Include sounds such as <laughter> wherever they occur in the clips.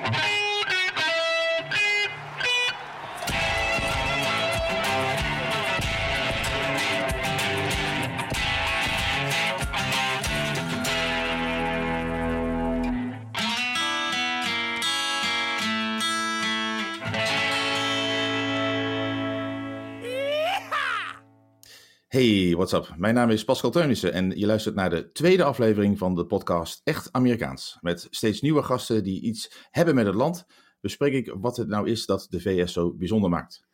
Thank you. Hey, what's up? Mijn naam is Pascal Teunissen en je luistert naar de tweede aflevering van de podcast Echt Amerikaans. Met steeds nieuwe gasten die iets hebben met het land, bespreek ik wat het nou is dat de VS zo bijzonder maakt.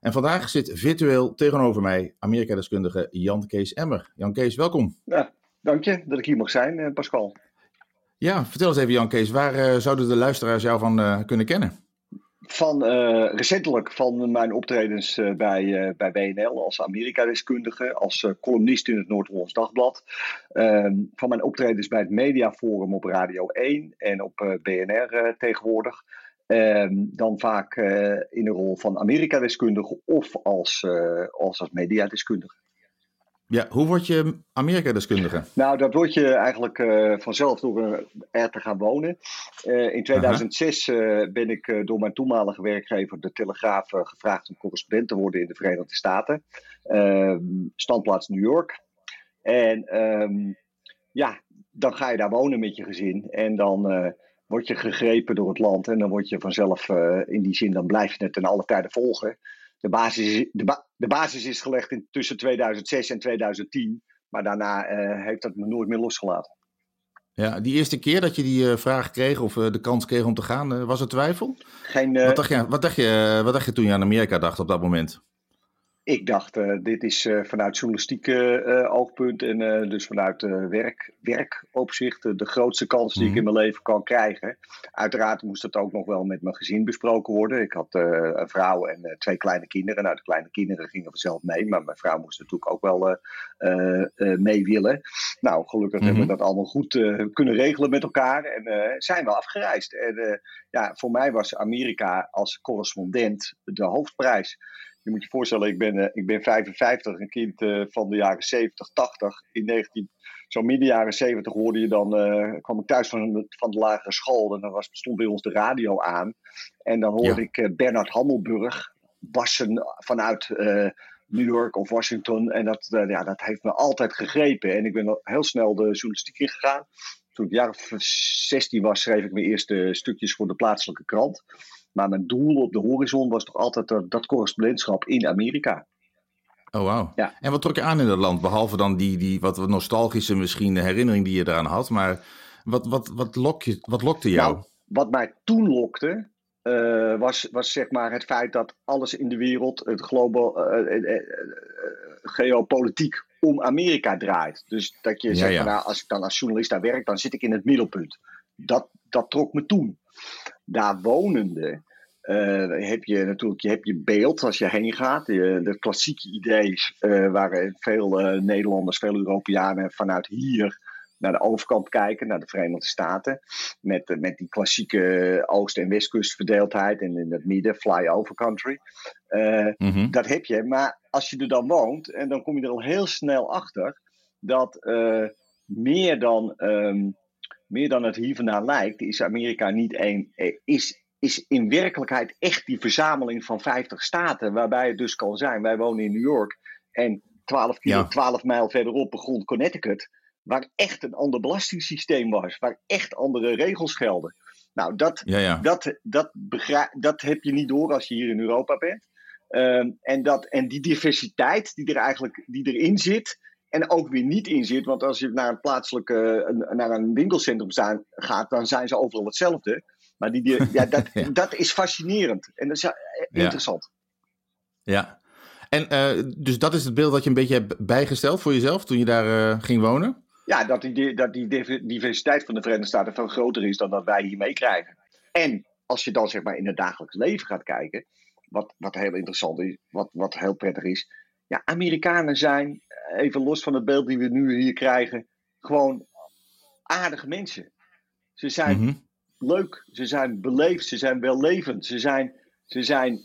En vandaag zit virtueel tegenover mij Amerika-deskundige Jan Kees Emmer. Jan Kees, welkom. Ja, dank je dat ik hier mag zijn, eh, Pascal. Ja, vertel eens even Jan Kees, waar uh, zouden de luisteraars jou van uh, kunnen kennen? Van uh, recentelijk van mijn optredens uh, bij, uh, bij WNL als Amerika-deskundige, als columnist in het Noord-Hollands Dagblad. Ehm, van mijn optredens bij het Mediaforum op Radio 1 en op BNR tegenwoordig. Ehm, dan vaak in de rol van Amerika-deskundige of als, als, als mediadeskundige. Ja, hoe word je Amerika-deskundige? Nou, dat word je eigenlijk uh, vanzelf door er te gaan wonen. Uh, in 2006 uh, eh, ben ik door mijn toenmalige werkgever, de Telegraaf, gevraagd om correspondent te worden in de Verenigde Staten. Ehm, standplaats New York. En um, ja, dan ga je daar wonen met je gezin. En dan word je gegrepen door het land. En dan word je vanzelf, in die zin, dan blijf je het ten alle tijden volgen de basis, de, ba de basis is gelegd in, tussen 2006 en 2010. Maar daarna uh, heeft dat me nooit meer losgelaten. Ja, die eerste keer dat je die uh, vraag kreeg of uh, de kans kreeg om te gaan, was er twijfel? Geen, wat, dacht je, wat, dacht je, wat dacht je toen je aan Amerika dacht op dat moment? Ik dacht, uh, dit is uh, vanuit journalistieke uh, oogpunt en dus vanuit werk, werkopzicht de grootste kans die ik in mijn leven kan krijgen. Uiteraard moest het ook nog wel met mijn gezin besproken worden. Ik had een vrouw en twee kleine kinderen. Nou, de kleine kinderen gingen vanzelf mee, maar mijn vrouw moest natuurlijk ook wel mee willen. Nou, gelukkig mm -hmm. hebben we dat allemaal goed kunnen regelen met elkaar en zijn we afgereisd. En ja, voor mij was Amerika als correspondent de hoofdprijs je moet je voorstellen, ik ben, uh, ik ben 55, een kind uh, van de jaren 70, 80. In 19, zo midden jaren 70 hoorde je dan, uh, kwam ik thuis van, de, van de lagere school en dan was, stond bij ons de radio aan. En dan hoorde ja. ik Bernard Hammelburg bassen vanuit New York of Washington. En dat, ja, dat heeft me altijd gegrepen. En ik ben heel snel de journalistiek ingegaan. Toen ik jaar 16 was, schreef ik mijn eerste stukjes voor de plaatselijke krant. Maar mijn doel op de horizon was toch altijd dat, dat correspondentschap in Amerika. Oh, wauw. Ja. En wat trok je aan in dat land? Behalve dan die, die wat nostalgische misschien herinnering die je eraan had. Maar wat, wat, wat, lok je, wat lokte jou? Nou, wat mij toen lokte, uh, was, was zeg maar het feit dat alles in de wereld, het global, uh, uh, geopolitiek, om Amerika draait. Dus dat je ja, zegt, ja. Nou, als ik dan als journalist daar werk, dan zit ik in het middelpunt. Dat, dat trok me toen daar wonende uh, heb je natuurlijk je, hebt je beeld als je heen gaat. De, de klassieke idee uh, waar veel uh, Nederlanders, veel Europeanen vanuit hier naar de overkant kijken, naar de Verenigde Staten. Met, met die klassieke oost- en westkustverdeeldheid en in het midden, flyover country. Mm -hmm. Dat heb je, maar als je er dan woont, en dan kom je er al heel snel achter dat meer dan um, meer dan het hier vandaan lijkt, is Amerika niet één. Eh, is, is in werkelijkheid echt die verzameling van 50 staten, waarbij het dus kan zijn. Wij wonen in New York en 12, kilo, ja. 12 mijl verderop begon Connecticut, waar echt een ander belastingssysteem was, waar echt andere regels gelden. Nou, dat, ja, ja. Dat, dat, dat heb je niet door als je hier in Europa bent. Um, en, dat, en die diversiteit die er eigenlijk die erin zit, en ook weer niet in zit. Want als je naar een plaatselijke, naar een winkelcentrum staan, gaat, dan zijn ze overal hetzelfde. Maar die, die ja, dat, <laughs> ja. dat is fascinerend en dat is interessant. Ja. ja. En uh, dus dat is het beeld dat je een beetje hebt bijgesteld voor jezelf toen je daar uh, ging wonen? Ja, dat die, dat die diversiteit van de Verenigde Staten veel groter is dan dat wij hier meekrijgen. En als je dan zeg maar in het dagelijks leven gaat kijken, wat, wat heel interessant is, wat, wat heel prettig is. Ja, Amerikanen zijn even los van het beeld die we nu hier krijgen, gewoon aardige mensen. Ze zijn mm -hmm. leuk, ze zijn beleefd, ze zijn wellevend, ze zijn, ze zijn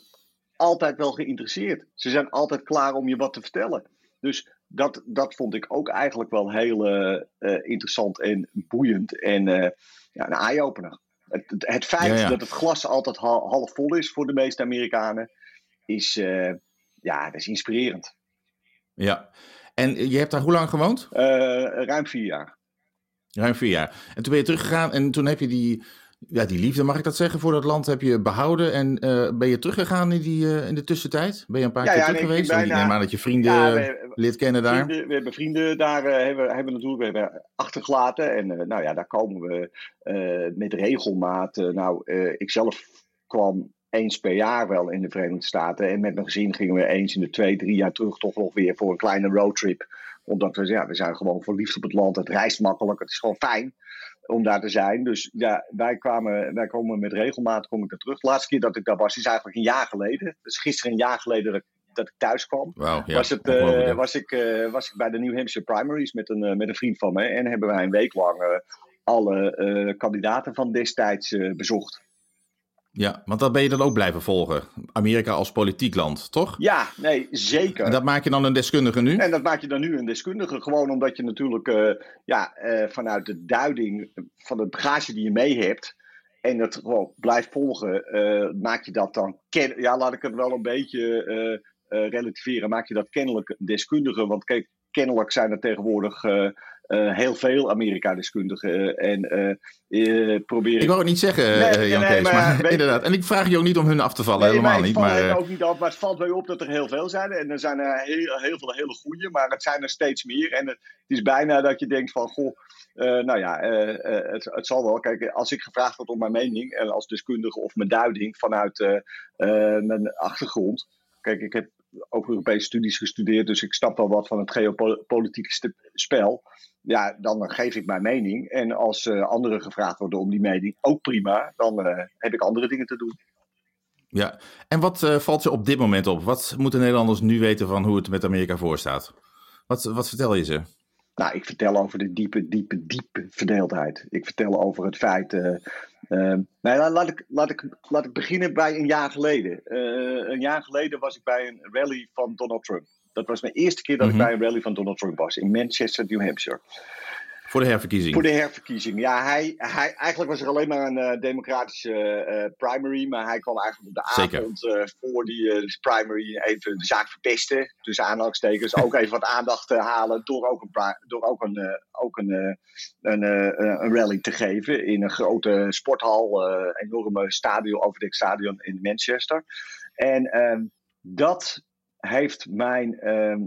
altijd wel geïnteresseerd. Ze zijn altijd klaar om je wat te vertellen. Dus dat, dat vond ik ook eigenlijk wel heel uh, uh, interessant en boeiend en uh, ja, een eye-opener. Het, het feit dat het glas altijd half vol is voor de meeste Amerikanen, is, ja, dat is inspirerend. Ja, en je hebt daar hoe lang gewoond? ruim vier jaar. Ruim vier jaar. En toen ben je teruggegaan en toen heb je die, ja, die liefde, mag ik dat zeggen, voor dat land heb je behouden. En uh, ben je teruggegaan in, die, uh, in de tussentijd? Ben je een paar keer terug geweest? Ik neem aan dat je vrienden ja, we, leert kennen daar. Vrienden, we hebben vrienden daar hebben, hebben natuurlijk we hebben achtergelaten. En nou ja, daar komen we met regelmaat. nou, ik zelf kwam eens per jaar wel in de Verenigde Staten. En met mijn gezin gingen we eens in de twee, drie jaar terug toch nog weer voor een kleine roadtrip. Omdat we, ja, we zijn gewoon verliefd op het land. Het reist makkelijk. Het is gewoon fijn om daar te zijn. Dus ja, wij, kwamen, wij komen met regelmaat kom ik daar terug. De laatste keer dat ik daar was is eigenlijk een jaar geleden. Dus gisteren een jaar geleden dat, dat ik thuis kwam. Wow, ja, was, het, uh, was, ik, uh, was ik bij de New Hampshire Primaries met een, uh, met een vriend van me. En hebben wij een week lang alle kandidaten van destijds bezocht. Ja, want dat ben je dan ook blijven volgen. Amerika als politiek land, toch? Ja, nee, zeker. En dat maak je dan een deskundige nu? En dat maak je dan nu een deskundige. Gewoon omdat je natuurlijk uh, ja, uh, vanuit de duiding van de bagage die je mee hebt. En dat gewoon blijft volgen, uh, maak je dat dan. Ja, laat ik het wel een beetje relativeren. Maak je dat kennelijk deskundige. Want kijk, kennelijk zijn er tegenwoordig uh, heel veel Amerika-deskundigen. Eh, en uh, proberen. Ik wou het niet zeggen, nee, Jan nee, Kees, maar, maar inderdaad. En ik vraag je ook niet om hun af te vallen, helemaal niet. Maar ik ook niet af, maar het valt mij op dat er heel veel zijn. En er zijn er heel, heel veel hele goede, maar het zijn er steeds meer. En het, is bijna dat je denkt van, goh, nou ja, het, het, zal wel. Kijk, als ik gevraagd word om mijn mening, en als deskundige of mijn duiding vanuit mijn achtergrond. Kijk, ik heb ook Europese studies gestudeerd, dus ik snap wel wat van het geopolitieke spel ja, dan geef ik mijn mening. En als uh, anderen gevraagd worden om die mening, ook prima. Dan uh, heb ik andere dingen te doen. Ja, en wat uh, valt je op dit moment op? Wat moeten Nederlanders nu weten van hoe het met Amerika voorstaat? Wat, wat vertel je ze? Nou, ik vertel over de diepe, diepe, diepe verdeeldheid. Ik vertel over het feit. nou, laat, ik, laat, ik, laat ik beginnen bij een jaar geleden. een jaar geleden was ik bij een rally van Donald Trump. Dat was mijn eerste keer dat ik mhm. bij een rally van Donald Trump was in Manchester, New Hampshire. Voor de herverkiezing? Voor de herverkiezing. Ja, hij, hij, eigenlijk was er alleen maar een uh, democratische uh, primary. Maar hij kwam eigenlijk op de avond uh, voor die primary even de zaak verpesten. Tussen aanhalingstekens. ook even wat aandacht te halen. Door ook een, door ook een, ook een, een, een, rally te geven. In een grote sporthal. enorme stadion, overdekt stadion in Manchester. En ehm, dat heeft mijn, ehm,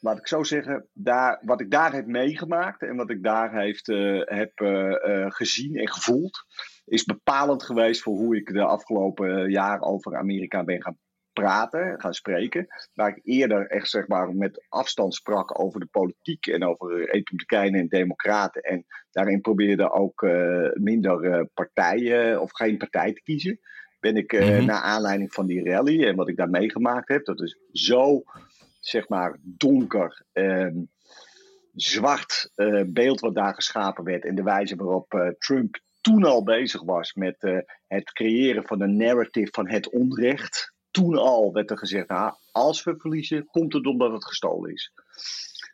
laat ik zo zeggen, daar, wat ik daar heb meegemaakt en wat ik daar heeft, uh, heb uh, gezien en gevoeld, is bepalend geweest voor hoe ik de afgelopen jaar over Amerika ben gaan praten, gaan spreken. Waar ik eerder echt zeg maar met afstand sprak over de politiek en over republikeinen en democraten. En daarin probeerde ook minder partijen of geen partij te kiezen ben ik uh, naar aanleiding van die rally en wat ik daar meegemaakt heb, dat is zo, zeg maar, donker, uh, zwart uh, beeld wat daar geschapen werd en de wijze waarop uh, Trump toen al bezig was met het creëren van een narrative van het onrecht. Toen al werd er gezegd, nou, als we verliezen, komt het omdat het gestolen is.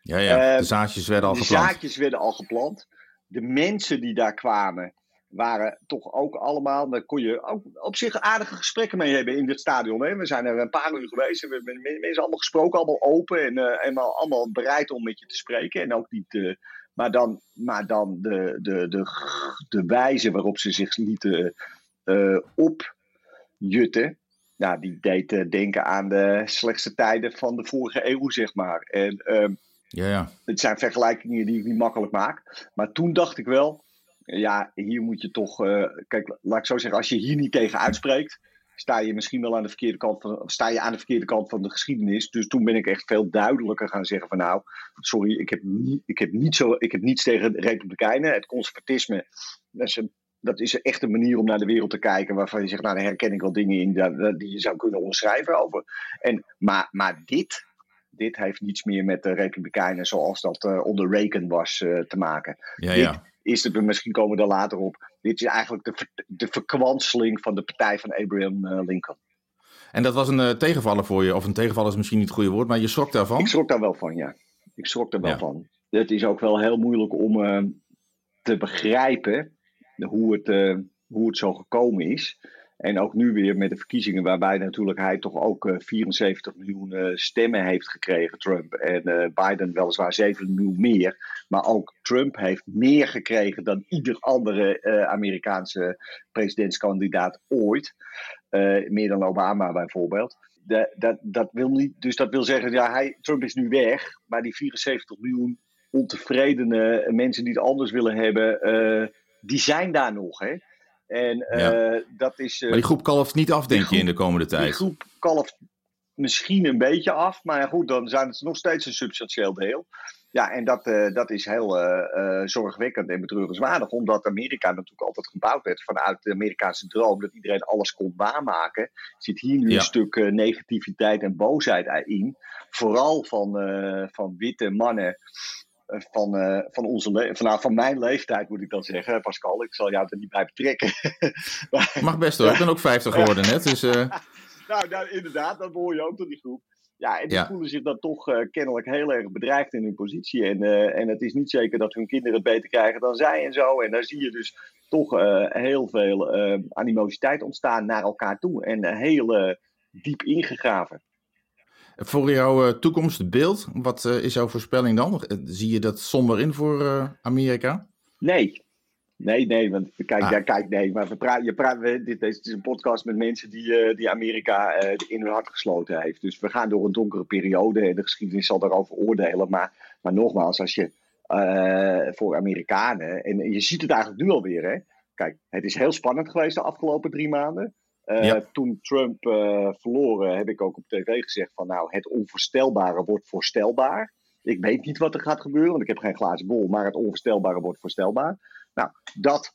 Ja, ja, de zaadjes werden al geplant. De zaadjes werden al geplant. De mensen die daar kwamen, waren toch ook allemaal, daar kon je ook op zich aardige gesprekken mee hebben in dit stadion. Hè? We zijn er een paar uur geweest en we hebben met mensen allemaal gesproken, allemaal open en uh, allemaal bereid om met je te spreken. En ook niet, uh, maar dan, maar dan de, de, de, de wijze waarop ze zich lieten uh, opjutten, ja, die deed denken aan de slechtste tijden van de vorige eeuw, zeg maar. En ehm, ja, ja. het zijn vergelijkingen die ik niet makkelijk maak. Maar toen dacht ik wel, ja, hier moet je toch. Uh, kijk, laat ik zo zeggen, als je hier niet tegen uitspreekt, sta je misschien wel aan de verkeerde kant van, sta je aan de verkeerde kant van de geschiedenis. Dus toen ben ik echt veel duidelijker gaan zeggen van nou, sorry, ik heb, niet, ik heb, niet zo, ik heb niets tegen de Republikeinen. Het conservatisme, dat is, een, dat is echt een manier om naar de wereld te kijken waarvan je zegt, nou, daar herken ik wel dingen in die, die je zou kunnen onderschrijven over. En, maar, maar dit, dit heeft niets meer met de Republikeinen zoals dat uh, onder Reagan was uh, te maken. Ja, ja is het, misschien komen we er later op. Dit is eigenlijk de, de verkwanseling van de partij van Abraham eh, Lincoln. En dat was een uh, tegenvaller voor je, of een tegenvaller is misschien niet het goede woord, maar je schrok daarvan? Ik schrok daar wel van, ja. Ik schrok daar wel van. Het is ook wel heel moeilijk om uh, te begrijpen hoe het, hoe het zo gekomen is. En ook nu weer met de verkiezingen, waarbij natuurlijk hij toch ook 74 miljoen stemmen heeft gekregen, Trump. En Biden weliswaar 7 miljoen meer. Maar ook Trump heeft meer gekregen dan ieder andere Amerikaanse presidentskandidaat ooit. meer dan Obama bijvoorbeeld dat, dat wil niet, dus dat wil zeggen, ja, hij, Trump is nu weg, maar die 74 miljoen ontevredene mensen die het anders willen hebben, die zijn daar nog. Hè? En uh, dat is. Uh, maar die groep kalft niet af, denk je, in de komende tijd? Die groep kalft misschien een beetje af, maar goed, dan zijn het nog steeds een substantieel deel. Ja, en dat, uh, dat is heel uh, zorgwekkend en betreurenswaardig, omdat Amerika natuurlijk altijd gebouwd werd vanuit de Amerikaanse droom, dat iedereen alles kon waarmaken. Zit hier nu een stuk negativiteit en boosheid in, vooral van, van witte mannen. Van, van, onze van, van mijn leeftijd moet ik dan zeggen, Pascal. Ik zal jou er niet bij betrekken. <laughs> Mag best hoor, ik ben ook 50 geworden net. Dus, <laughs> nou, nou, inderdaad, dat hoor je ook tot die groep. Ja, en die voelen zich dan toch uh, kennelijk heel erg bedreigd in hun positie. En, en het is niet zeker dat hun kinderen het beter krijgen dan zij en zo. En daar zie je dus toch heel veel animositeit ontstaan naar elkaar toe. En heel diep ingegraven. Voor jouw toekomstbeeld, wat is jouw voorspelling dan? Zie je dat somber in voor Amerika? Nee, Nee, nee, want kijk, ah. ja, kijk nee, maar we praten, je praat, we, dit, dit, is een podcast met mensen die, uh, die Amerika uh, in hun hart gesloten heeft. Dus we gaan door een donkere periode en de geschiedenis zal daarover oordelen. Maar, maar nogmaals, als je uh, voor Amerikanen, en je ziet het eigenlijk nu alweer, hè. Kijk, het is heel spannend geweest de afgelopen drie maanden. Ja. Toen Trump verloren, heb ik ook op tv gezegd van nou, het onvoorstelbare wordt voorstelbaar. Ik weet niet wat er gaat gebeuren, want ik heb geen glazen bol, maar het onvoorstelbare wordt voorstelbaar. Nou, dat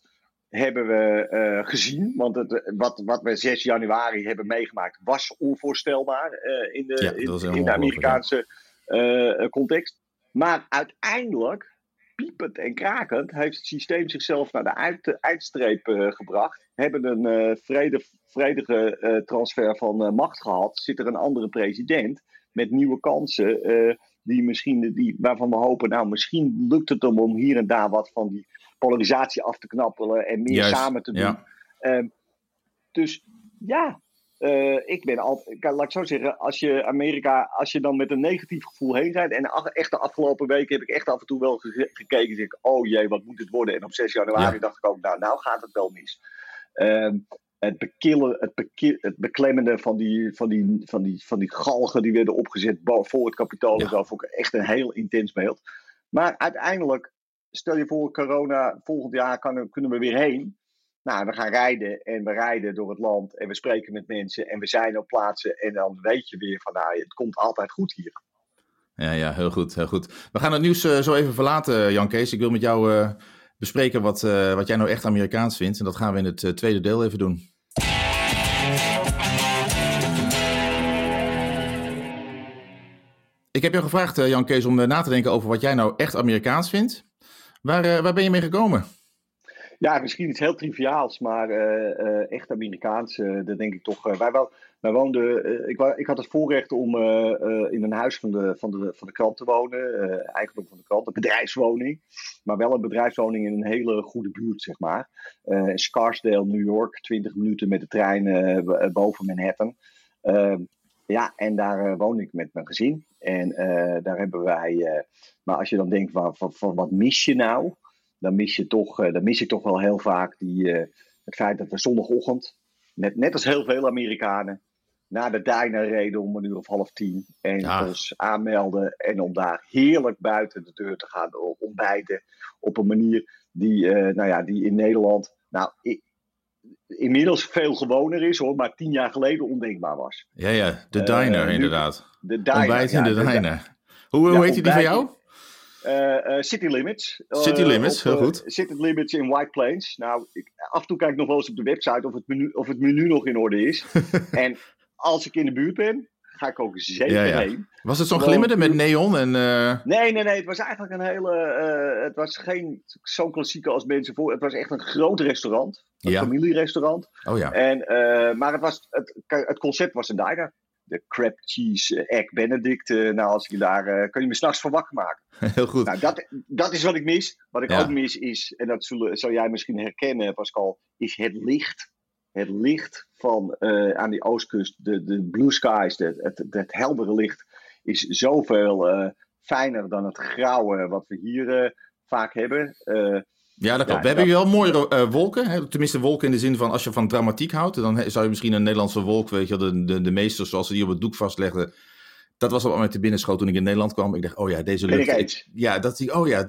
hebben we uh, gezien. Want het, wat, wat we 6 januari hebben meegemaakt was onvoorstelbaar uh, in, de, in, in, de Amerikaanse uh, context. Maar uiteindelijk, piepend en krakend, heeft het systeem zichzelf naar de uit, eindstreep gebracht. Hebben een vrede, vredige transfer van macht gehad. Zit er een andere president met nieuwe kansen. die misschien, die, waarvan we hopen, nou misschien lukt het hem om hier en daar wat van die polarisatie af te knappelen en meer samen te doen. Ehm, dus ja, uh, ik ben altijd, laat ik zo zeggen, als je Amerika, als je dan met een negatief gevoel heen gaat. En echt de afgelopen weken heb ik echt af en toe wel gekeken. Zeg ik, oh jee, wat moet het worden? En op 6 januari dacht ik ook, nou, nou gaat het wel mis. Uh, het, bekillen, het, het beklemmende van die, van, die, van, die, van die galgen die werden opgezet voor het kapitaal. Ja. Dat vond ik echt een heel intens beeld. Maar uiteindelijk stel je voor, corona, volgend jaar kan, kunnen we weer heen. Nou, we gaan rijden en we rijden door het land en we spreken met mensen en we zijn op plaatsen. En dan weet je weer van, nou, het komt altijd goed hier. Ja, ja, heel goed, heel goed. We gaan het nieuws uh, zo even verlaten, Jan Kees. Ik wil met jou uh, bespreken wat, wat jij nou echt Amerikaans vindt. En dat gaan we in het tweede deel even doen. Ik heb jou gevraagd, Jan Kees, om na te denken over wat jij nou echt Amerikaans vindt. Waar, waar ben je mee gekomen? Ja, misschien iets heel triviaals, maar uh, uh, echt Amerikaans, dat denk ik toch. wij, wel, wij woonden, ik, ik, had het voorrecht om in een huis van de, van de, van de krant te wonen, eigendom van de krant, een bedrijfswoning, maar wel een bedrijfswoning in een hele goede buurt, zeg maar. Scarsdale, New York, 20 minuten met de trein boven Manhattan. Ehm, ja, en daar woon ik met mijn gezin. En daar hebben wij maar als je dan denkt, van, van wat mis je nou? Dan mis, je toch, uh, dan mis ik toch wel heel vaak die, uh, het feit dat we zondagochtend, net, net als heel veel Amerikanen, naar de diner reden om een uur of half tien. En ja. ons aanmelden en om daar heerlijk buiten de deur te gaan ontbijten. Op een manier die, uh, nou ja, die in Nederland, nou, ik, inmiddels veel gewoner is hoor, maar tien jaar geleden ondenkbaar was. Ja, ja, de diner inderdaad. De diner. Ontbijt in de diner. Hoe, hoe heet die van jou? Uh, City Limits. City uh, Limits, heel goed. City Limits in White Plains. Nou, ik, af en toe kijk ik nog wel eens op de website of het menu, of het menu nog in orde is. <laughs> en als ik in de buurt ben, ga ik ook zeker ja, ja. heen. Was het zo'n glimmende met neon? En, uh... Nee, nee, nee. Het was eigenlijk een hele. het was geen zo'n klassieke als mensen voor. Het was echt een groot restaurant. Een familierestaurant. Oh ja. En, maar het, was, het, het concept was een diner. De crab cheese egg benedict. nou, als je daar, kun je me s'nachts van wakker maken. <laughs> Heel goed. Nou, dat, dat is wat ik mis. Wat ik ook mis is, en dat zul, zal jij misschien herkennen Pascal, is het licht. Het licht van aan die oostkust, de, de blue skies, de, het, het heldere licht, is zoveel fijner dan het grauwe wat we hier vaak hebben. Ja, dat klopt. we hebben hier wel mooie uh, wolken. Hè? Tenminste, wolken in de zin van als je van dramatiek houdt, dan zou je misschien een Nederlandse wolk, weet je, de, de, de meesters zoals ze die op het doek vastlegden. Dat was al met de binnenschoot toen ik in Nederland kwam. Ik dacht, oh ja, deze lucht. ja, dat zie oh ja,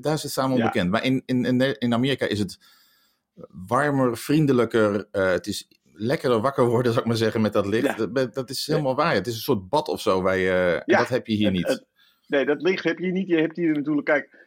daar is het samen onbekend. Maar in, in, in Amerika is het warmer, vriendelijker. Uh, het is lekkerder wakker worden, <laughs> zou ik maar zeggen, met dat licht. Dat, dat, is helemaal waar. Het is een soort bad of zo. Waar je, dat heb je hier niet. nee, dat licht heb je niet. Je hebt hier natuurlijk, kijk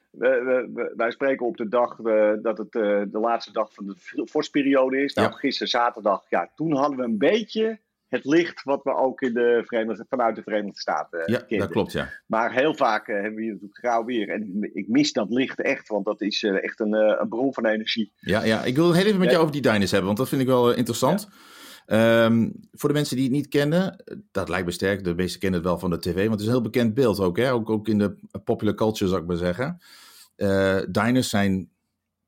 wij spreken op de dag uh, dat het uh, de laatste dag van de vorstperiode is. Nou, gisteren zaterdag, ja, toen hadden we een beetje het licht wat we ook in de Verenigde, vanuit de Verenigde Staten uh, ja, dat klopt, ja. Maar heel vaak hebben we hier natuurlijk grauw weer. En ik mis dat licht echt, want dat is echt een, een bron van energie. Ja, ja, ik wil heel even met jou over die diners hebben, want dat vind ik wel interessant. Um, voor de mensen die het niet kennen, dat lijkt me sterk. De meesten kennen het wel van de tv, want het is een heel bekend beeld ook. Hè? Ook, ook in de popular culture, zou ik maar zeggen. Uh, diners zijn,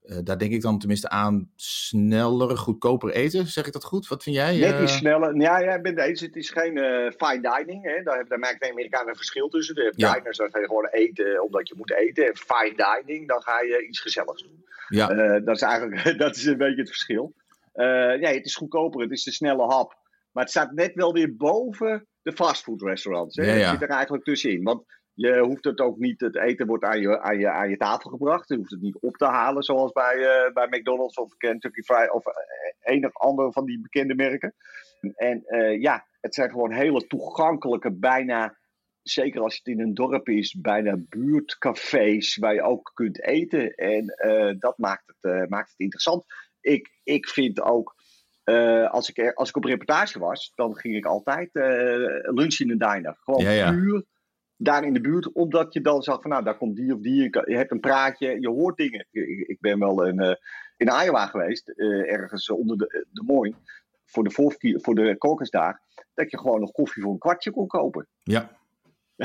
uh, daar denk ik dan tenminste aan, sneller, goedkoper eten. Zeg ik dat goed? Wat vind jij? Net iets eh, sneller. Ja, ja, ik ben eens. Het is geen fine dining. Hè. Daar, daar maakt de Amerikanen een verschil tussen. De ja. diners, daar ga je gewoon eten omdat je moet eten. En fine dining, dan ga je iets gezelligs doen. Ja. dat is eigenlijk <laughs> dat is een beetje het verschil. ja, het is goedkoper, het is de snelle hap. Maar het staat net wel weer boven de fastfood restaurants. Hè. Ja, ja. Het zit er eigenlijk tussenin. Want je hoeft het ook niet, het eten wordt aan je, aan je, aan je tafel gebracht. Je hoeft het niet op te halen zoals bij, uh, bij McDonald's of Kentucky Fried of uh, enig ander van die bekende merken. En uh, ja, het zijn gewoon hele toegankelijke, bijna, zeker als het in een dorp is, bijna buurtcafés waar je ook kunt eten. En dat maakt het, maakt het interessant. Ik, ik vind ook, als, ik, als ik op reportage was, dan ging ik altijd lunchen in een diner. Gewoon ja, ja. puur daar in de buurt, omdat je dan zag van nou, daar komt die of die, je hebt een praatje, je hoort dingen. Ik ben wel in, uh, in Iowa geweest, uh, ergens onder de, de Moin, voor de, voor de daar, dat je gewoon nog koffie voor een kwartje kon kopen. Ja,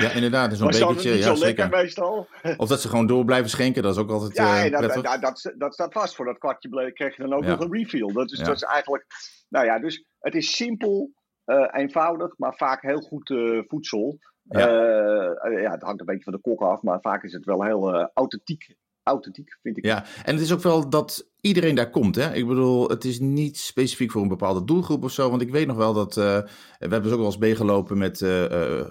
ja, inderdaad. <laughs> Zo'n bekertje. ja, zeker. meestal. <laughs> Of dat ze gewoon door blijven schenken, dat is ook altijd. Ja, uh, dat, dat, dat, dat, staat vast. Voor dat kwartje krijg je dan ook nog een refill. Dat is, dat is eigenlijk. Nou ja, dus het is simpel, uh, eenvoudig, maar vaak heel goed uh, voedsel. Ja. Uh, ja, het hangt een beetje van de kok af, maar vaak is het wel heel uh, authentiek, authentiek, vind ik. Ja, en het is ook wel dat iedereen daar komt. Hè? Ik bedoel, het is niet specifiek voor een bepaalde doelgroep of zo. Want ik weet nog wel dat. Uh, we hebben dus ook wel eens meegelopen met.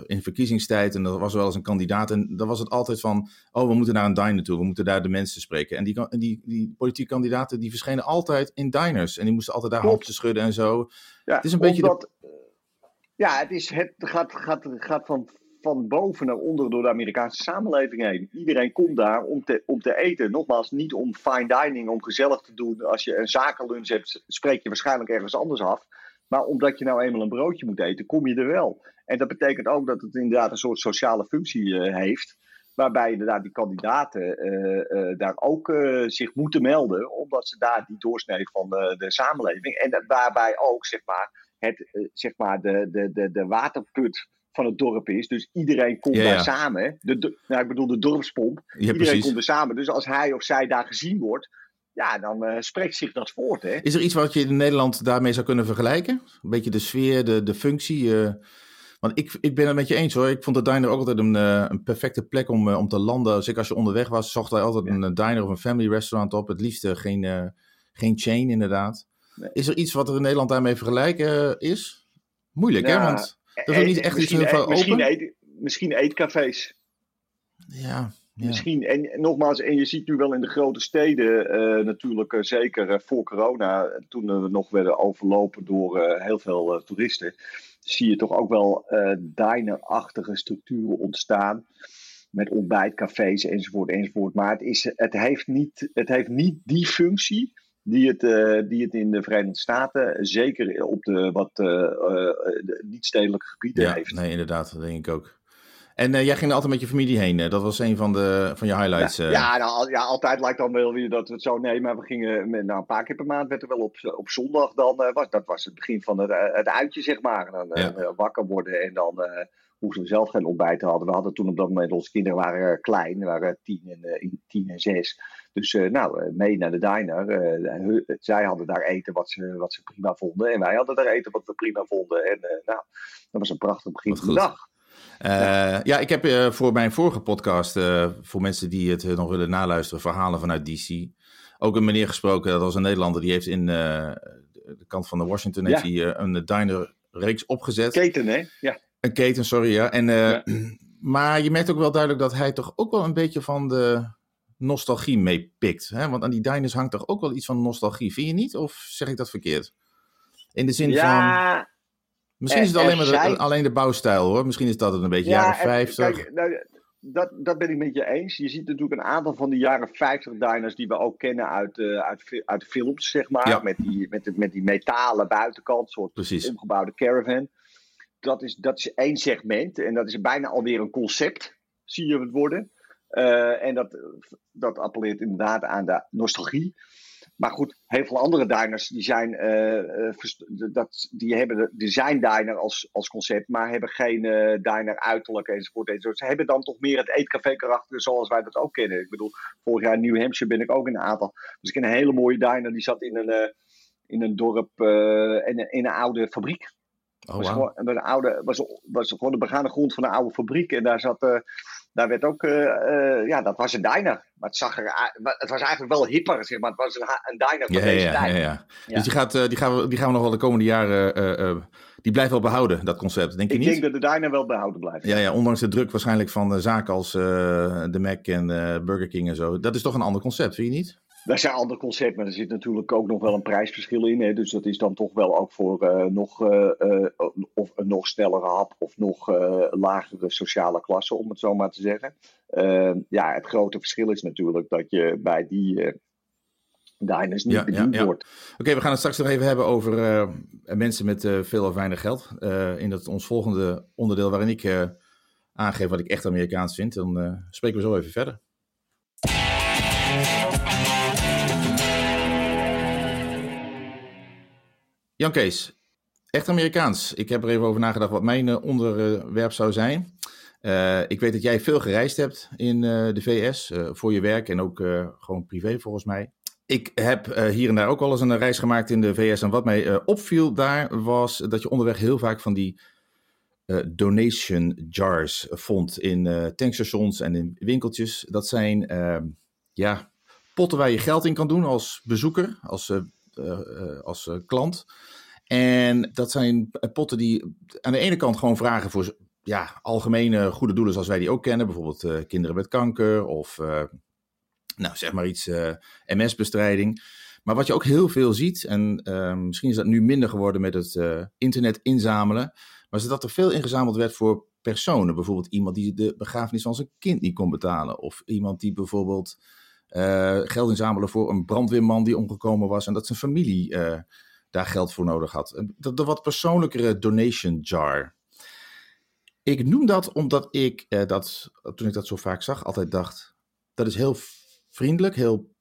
in verkiezingstijd. En er was wel eens een kandidaat. En dan was het altijd van. Oh, we moeten naar een diner toe. We moeten daar de mensen spreken. En die, die, die politieke kandidaten. die verschenen altijd in diners. En die moesten altijd daar handjes schudden en zo. Ja, het is een beetje. Ja, het, is, het gaat, gaat, gaat van van boven naar onder door de Amerikaanse samenleving heen. Iedereen komt daar om te, om te eten. Nogmaals, niet om fine dining, om gezellig te doen. Als je een zakenlunch hebt, spreek je waarschijnlijk ergens anders af. Maar omdat je nou eenmaal een broodje moet eten, kom je er wel. En dat betekent ook dat het inderdaad een soort sociale functie uh, heeft. Waarbij inderdaad die kandidaten uh, uh, daar ook zich moeten melden. Omdat ze daar die doorsnee van de, de samenleving. En waarbij ook zeg maar, het, zeg maar de, de, de, de waterput van het dorp is. Dus iedereen komt daar samen. De, nou, ik bedoel de dorpspomp. iedereen komt er samen. Dus als hij of zij daar gezien wordt, ja, dan uh, spreekt zich dat voort. Hè? Is er iets wat je in Nederland daarmee zou kunnen vergelijken? Een beetje de sfeer, de, de functie. Uh, want ik, ik ben het met je eens hoor. Ik vond de diner ook altijd een, uh, een perfecte plek om, om te landen. Zeker als je onderweg was, zocht hij altijd een diner of een family restaurant op. Het liefst geen, geen chain inderdaad. Is er iets wat er in Nederland daarmee vergelijken is? Moeilijk hè? Want dat is niet echt iets heel veel misschien open? Eet, misschien eetcafés. Ja, ja. Misschien, en nogmaals, en je ziet nu wel in de grote steden, uh, natuurlijk uh, zeker uh, voor corona, toen we nog werden overlopen door heel veel toeristen, zie je toch ook wel diner-achtige structuren ontstaan. Met ontbijtcafés enzovoort enzovoort. Maar het, is, het, heeft niet, het heeft niet die functie die het, uh, die het in de Verenigde Staten, zeker op de wat uh, niet-stedelijke gebieden ja, heeft. Nee, inderdaad, dat denk ik ook. En jij ging er altijd met je familie heen. Dat was een van, de, van je highlights. Ja, ja, nou, ja, altijd lijkt dan wel weer dat we het zo. Nee, maar we gingen met, nou, een paar keer per maand. Werd er wel op, op zondag dan. was, dat was het begin van het, het uitje, zeg maar. En dan wakker worden en dan hoefden we zelf geen ontbijt hadden. We hadden toen op dat moment, onze kinderen waren klein, waren tien en, tien en zes. Dus uh, nou, mee naar de diner. Zij hadden daar eten wat ze, wat ze prima vonden. En wij hadden daar eten wat we prima vonden. En nou, dat was een prachtig begin van de dag. Ja. ja. ik heb voor mijn vorige podcast, voor mensen die het nog willen naluisteren, verhalen vanuit DC. Ook een meneer gesproken, dat was een Nederlander, die heeft in de kant van de Washington heeft hij, een diner reeks opgezet. Keten, hè? Ja. Een keten, sorry, ja. En, ja. <clears throat> Maar je merkt ook wel duidelijk dat hij toch ook wel een beetje van de nostalgie meepikt. Want aan die diners hangt toch ook wel iets van nostalgie, vind je niet? Of zeg ik dat verkeerd? In de zin ja, van... Misschien is het alleen, maar de, alleen de bouwstijl hoor. Misschien is dat het een beetje ja, jaren 50. Kijk, nou, dat, dat ben ik met je eens. Je ziet natuurlijk een aantal van de jaren 50 diners die we ook kennen uit, uh, uit, uit films, zeg maar. Met, die, met, met die metalen buitenkant, soort Precies. omgebouwde caravan. Dat is, dat is één segment en dat is bijna alweer een concept, zie je het worden. Uh, en dat, dat appelleert inderdaad aan de nostalgie. Maar goed, heel veel andere diners die zijn, uh, dat, die hebben de design diner als, als concept, maar hebben geen diner uiterlijk enzovoort, enzovoort. Ze hebben dan toch meer het eetcafé karakter zoals wij dat ook kennen. Ik bedoel, vorig jaar in New Hampshire ben ik ook in een aantal. Dus ik ken een hele mooie diner, die zat in een, in een dorp, een, in een oude fabriek. Oh, wow. was, gewoon, een oude, was, was gewoon de begane grond van een oude fabriek. En daar zat daar werd ook, uh, uh, ja, dat was een diner. Maar het, zag er, het was eigenlijk wel hipper, zeg maar. Het was een, een diner van ja, deze ja, tijd. Ja, ja. Dus die, gaat, die, gaan we, die gaan we nog wel de komende jaren, die blijft wel behouden, dat concept, denk je niet? Ik denk dat de diner wel behouden blijft. Ja, ja ondanks de druk waarschijnlijk van zaken als de Mac en Burger King en zo. Dat is toch een ander concept, vind je niet? Dat zijn andere concepten, maar er zit natuurlijk ook nog wel een prijsverschil in. Hè? Dus dat is dan toch wel ook voor uh, nog, uh, uh, of een nog snellere hap of nog lagere sociale klasse, om het zo maar te zeggen. Ehm, ja, het grote verschil is natuurlijk dat je bij die diners niet ja, bediend ja, wordt. Oké, we gaan het straks nog even hebben over mensen met veel of weinig geld. in dat ons volgende onderdeel waarin ik aangeef wat ik echt Amerikaans vind. Dan spreken we zo even verder. Jan Kees, echt Amerikaans. Ik heb er even over nagedacht wat mijn uh, onderwerp zou zijn. Uh, ik weet dat jij veel gereisd hebt in uh, de VS voor je werk en ook gewoon privé volgens mij. Ik heb hier en daar ook wel eens een reis gemaakt in de VS. En wat mij opviel daar was dat je onderweg heel vaak van die donation jars vond in tankstations en in winkeltjes. Dat zijn ja, potten waar je geld in kan doen als bezoeker, als als klant. En dat zijn potten die aan de ene kant gewoon vragen voor ja, algemene goede doelen zoals wij die ook kennen. Bijvoorbeeld kinderen met kanker of nou, zeg maar iets MS-bestrijding. Maar wat je ook heel veel ziet, en misschien is dat nu minder geworden met het internet inzamelen, maar is dat er veel ingezameld werd voor personen. Bijvoorbeeld iemand die de begrafenis van zijn kind niet kon betalen. Of iemand die bijvoorbeeld uh, geld inzamelen voor een brandweerman die omgekomen was en dat zijn familie uh, daar geld voor nodig had. De, wat persoonlijkere donation jar. Ik noem dat omdat ik uh, dat, toen ik dat zo vaak zag, altijd dacht: dat is heel vriendelijk, heel,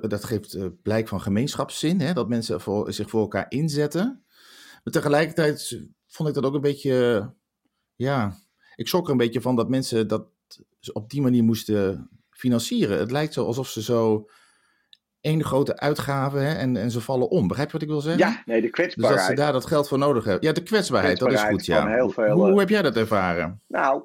dat geeft blijk van gemeenschapszin, hè, dat mensen voor, zich voor elkaar inzetten. Maar tegelijkertijd vond ik dat ook een beetje, ja, ik schrok er een beetje van dat mensen dat op die manier moesten financieren. Het lijkt zo alsof ze zo één grote uitgave hè, en, en ze vallen om. Begrijp je wat ik wil zeggen? Ja, nee, de kwetsbaarheid. Dus dat ze daar dat geld voor nodig hebben. Ja, de kwetsbaarheid, dat is goed, ja. Heel veel, hoe, hoe, eh, heb jij dat ervaren? Nou,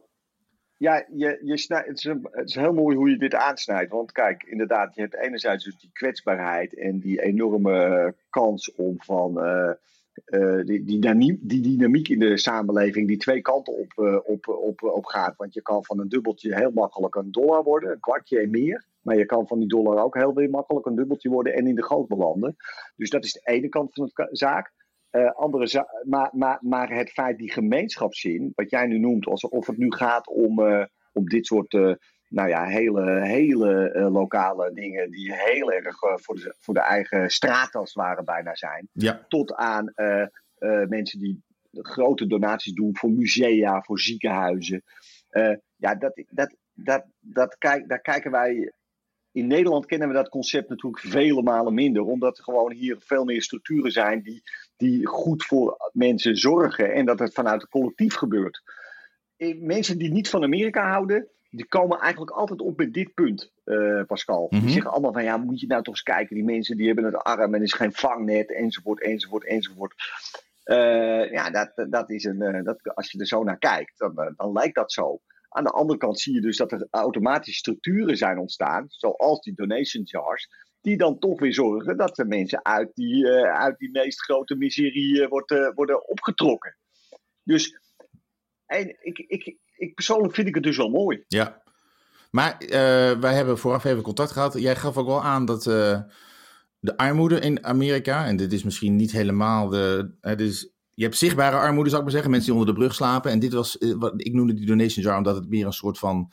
ja, je, je het, is het is heel mooi hoe je dit aansnijdt. Want kijk, inderdaad, je hebt enerzijds dus die kwetsbaarheid en die enorme kans om van... Uh, uh, die, die, dynamiek, die, dynamiek in de samenleving die twee kanten op, uh, op, op, op gaat. Want je kan van een dubbeltje heel makkelijk een dollar worden, een kwartje en meer. Maar je kan van die dollar ook heel weer makkelijk een dubbeltje worden en in de goot belanden. Dus dat is de ene kant van de zaak. Uh, andere maar, maar, maar het feit, die gemeenschapszin, wat jij nu noemt, alsof het nu gaat om, om dit soort nou ja, hele, hele uh, lokale dingen die heel erg uh, voor, de, voor de eigen straat als het ware bijna zijn. Ja. Tot aan uh, mensen die grote donaties doen voor musea, voor ziekenhuizen. ja, dat, dat, dat, dat kijk, daar kijken wij. In Nederland kennen we dat concept natuurlijk vele malen minder, omdat er gewoon hier veel meer structuren zijn die, die goed voor mensen zorgen en dat het vanuit het collectief gebeurt. Mensen die niet van Amerika houden, die komen eigenlijk altijd op met dit punt, uh, Pascal. Die mhm. zeggen allemaal van ja, moet je nou toch eens kijken, die mensen die hebben het arm en is geen vangnet, enzovoort, enzovoort, enzovoort. Uh, ja, dat, dat is een, uh, dat, als je er zo naar kijkt, dan, dan lijkt dat zo. Aan de andere kant zie je dus dat er automatisch structuren zijn ontstaan, zoals die donation jars, die dan toch weer zorgen dat de mensen uit die, uit die meest grote miserie wordt, worden opgetrokken. Dus en ik, ik, ik persoonlijk vind ik het dus wel mooi. Ja. Maar uh, wij hebben vooraf even contact gehad. Jij gaf ook wel aan dat uh, de armoede in Amerika, en dit is misschien niet helemaal de. Uh, is, je hebt zichtbare armoede, zou ik maar zeggen, mensen die onder de brug slapen. En dit was, wat, ik noemde die donation jar omdat het meer een soort van.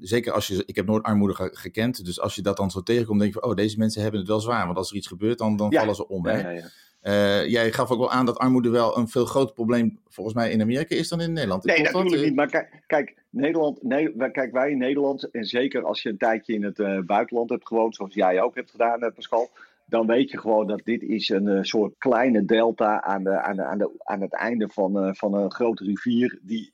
zeker als je, ik heb nooit armoede gekend, dus als je dat dan zo tegenkomt, denk je van, oh, deze mensen hebben het wel zwaar, want als er iets gebeurt, dan, dan vallen ze om. Ja, hè? Ja, uh, jij gaf ook wel aan dat armoede wel een veel groter probleem volgens mij in Amerika is dan in Nederland. Nee, natuurlijk niet. Maar kijk, kijk, Nederland, nee, kijk, wij in Nederland, en zeker als je een tijdje in het uh, buitenland hebt gewoond, zoals jij ook hebt gedaan, uh, Pascal, dan weet je gewoon dat dit is een soort kleine delta aan, de, aan, de, aan, de, aan het einde van, van een grote rivier die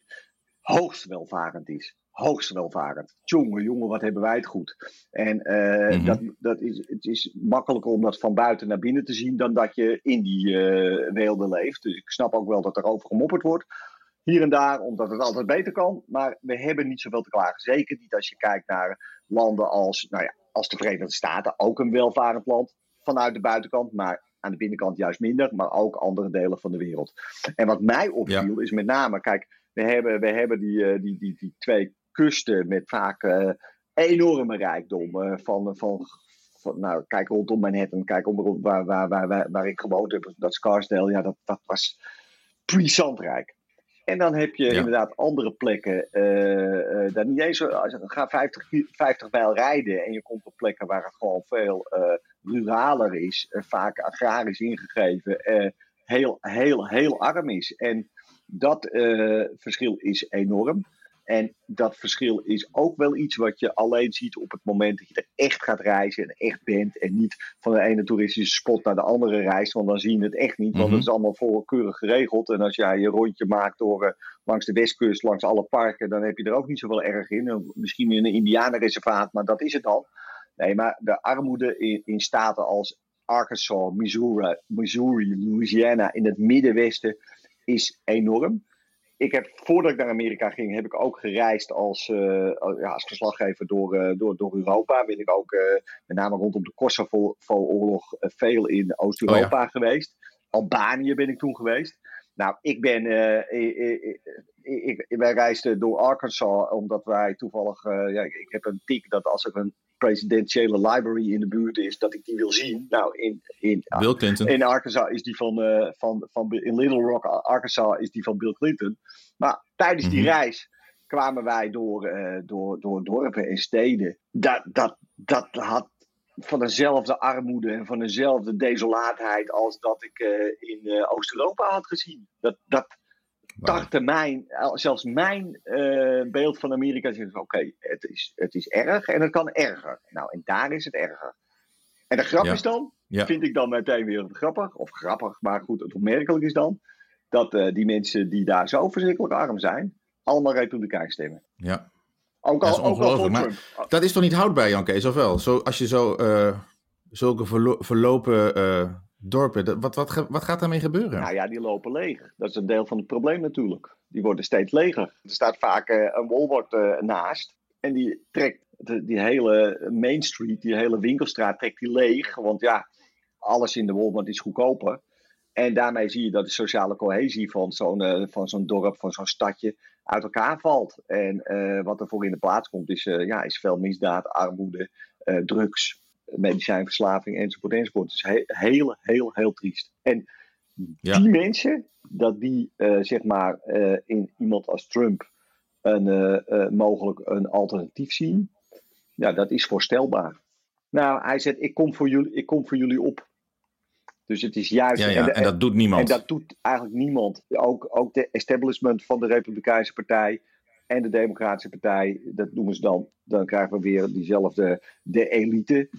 hoogst welvarend is hoogst welvarend. Jongen, jongen, wat hebben wij het goed. En uh, dat, dat is, het is makkelijker om dat van buiten naar binnen te zien dan dat je in die uh, werelden leeft. Dus ik snap ook wel dat er over gemopperd wordt. Hier en daar, omdat het altijd beter kan. Maar we hebben niet zoveel te klagen. Zeker niet als je kijkt naar landen als, nou ja, als de Verenigde Staten. Ook een welvarend land vanuit de buitenkant. Maar aan de binnenkant juist minder. Maar ook andere delen van de wereld. En wat mij opviel is met name, kijk, we hebben, we hebben die, die, die, die twee kusten met vaak uh, enorme rijkdom. Uh, van, van, van, nou, kijk rondom Manhattan, kijk om, waar, waar, waar, waar, waar ik gewoond heb, dat Scarsdale, ja, dat, dat was puissant rijk. En dan heb je inderdaad andere plekken, uh, uh, daar niet eens, als je, ga 50, 50 mijl rijden en je komt op plekken waar het gewoon veel uh, ruraler is, vaak agrarisch ingegeven, heel, heel, heel arm is. En dat verschil is enorm. En dat verschil is ook wel iets wat je alleen ziet op het moment dat je er echt gaat reizen en echt bent. En niet van de ene toeristische spot naar de andere reist, want dan zie je het echt niet. Want het is mhm. allemaal voorkeurig geregeld. En als jij je rondje maakt door uh, langs de westkust, langs alle parken, dan heb je er ook niet zoveel erg in. Misschien in een indianenreservaat, maar dat is het dan. Nee, maar de armoede in, in staten als Arkansas, Missouri, Missouri, Louisiana in het Middenwesten is enorm ik heb, voordat ik naar Amerika ging, heb ik ook gereisd als, uh, ja, als verslaggever door, uh, door, door Europa. Ben ik ook uh, met name rondom de Kosovo-oorlog veel in Oost-Europa oh, geweest. Albanië ben ik toen geweest. Nou, ik ben. Ik, ik, ik, wij reisden door Arkansas omdat wij toevallig. ja, ik heb een tik dat als er een presidentiële library in de buurt is, dat ik die wil zien. Nou, in, in, Bill Clinton. in Arkansas is die van, uh, van, van, in Little Rock, Arkansas is die van Bill Clinton. Maar tijdens die mhm. reis kwamen wij door, uh, door, door dorpen en steden. Dat, dat, dat had van dezelfde armoede en van dezelfde desolaatheid als dat ik uh, in Oost-Europa had gezien. Dat, dat, tartte mijn, zelfs mijn uh, beeld van Amerika oké, het, is, het is erg en het kan erger. Nou, en daar is het erger. En de grap is dan, vind ik dan meteen weer grappig, of grappig, maar goed, het opmerkelijk is dan, dat uh, die mensen die daar zo verschrikkelijk arm zijn, allemaal Republikein stemmen. Ja. Ook al, dat is ongelooflijk. Maar dat is toch niet houdbaar, Jan Kees, of wel? Zo, als je zo uh, zulke verlo verlopen dorpen. Wat, wat, wat gaat daarmee gebeuren? Nou ja, die lopen leeg. Dat is een deel van het probleem natuurlijk. Die worden steeds leger. Er staat vaak uh, een Walmart uh, naast. En die trekt die hele Main Street, die hele winkelstraat, trekt die leeg. Want ja, alles in de Walmart is goedkoper. En daarmee zie je dat de sociale cohesie van zo'n zo'n dorp, van zo'n stadje, uit elkaar valt. En wat er voor in de plaats komt, is, ja, is veel misdaad, armoede, drugs medicijnverslaving enzovoort enzovoort. Het is heel, heel, heel, triest. En die mensen, dat die uh, zeg maar uh, in iemand als Trump een, uh, mogelijk een alternatief zien, ja, dat is voorstelbaar. Nou, hij zegt, ik kom voor jullie, ik kom voor jullie op. Dus het is juist. Ja, ja, en, dat doet niemand. En dat doet eigenlijk niemand. Ook, ook de establishment van de Republikeinse Partij en de Democratische Partij, dat noemen ze dan. Dan krijgen we weer diezelfde, de elite.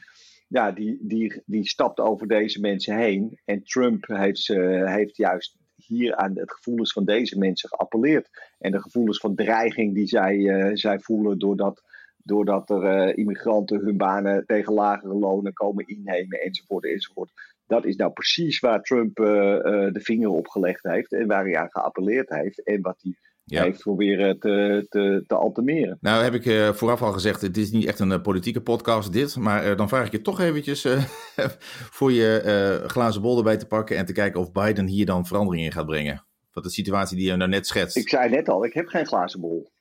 Ja, die, die, die stapt over deze mensen heen. En Trump heeft, heeft juist hier aan het gevoelens van deze mensen geappelleerd. En de gevoelens van dreiging die zij, uh, zij voelen doordat, doordat er uh, immigranten hun banen tegen lagere lonen komen innemen enzovoort enzovoort. Dat is nou precies waar Trump uh, de vinger op gelegd heeft en waar hij aan geappelleerd heeft en wat hij ja. heeft proberen te, te, te alterneren. Nou heb ik uh, vooraf al gezegd, het is niet echt een uh, politieke podcast dit, maar uh, dan vraag ik je toch eventjes <laughs> voor je glazen bol erbij te pakken en te kijken of Biden hier dan verandering in gaat brengen. Wat de situatie die je nou net schetst. Ik zei net al, ik heb geen glazen bol.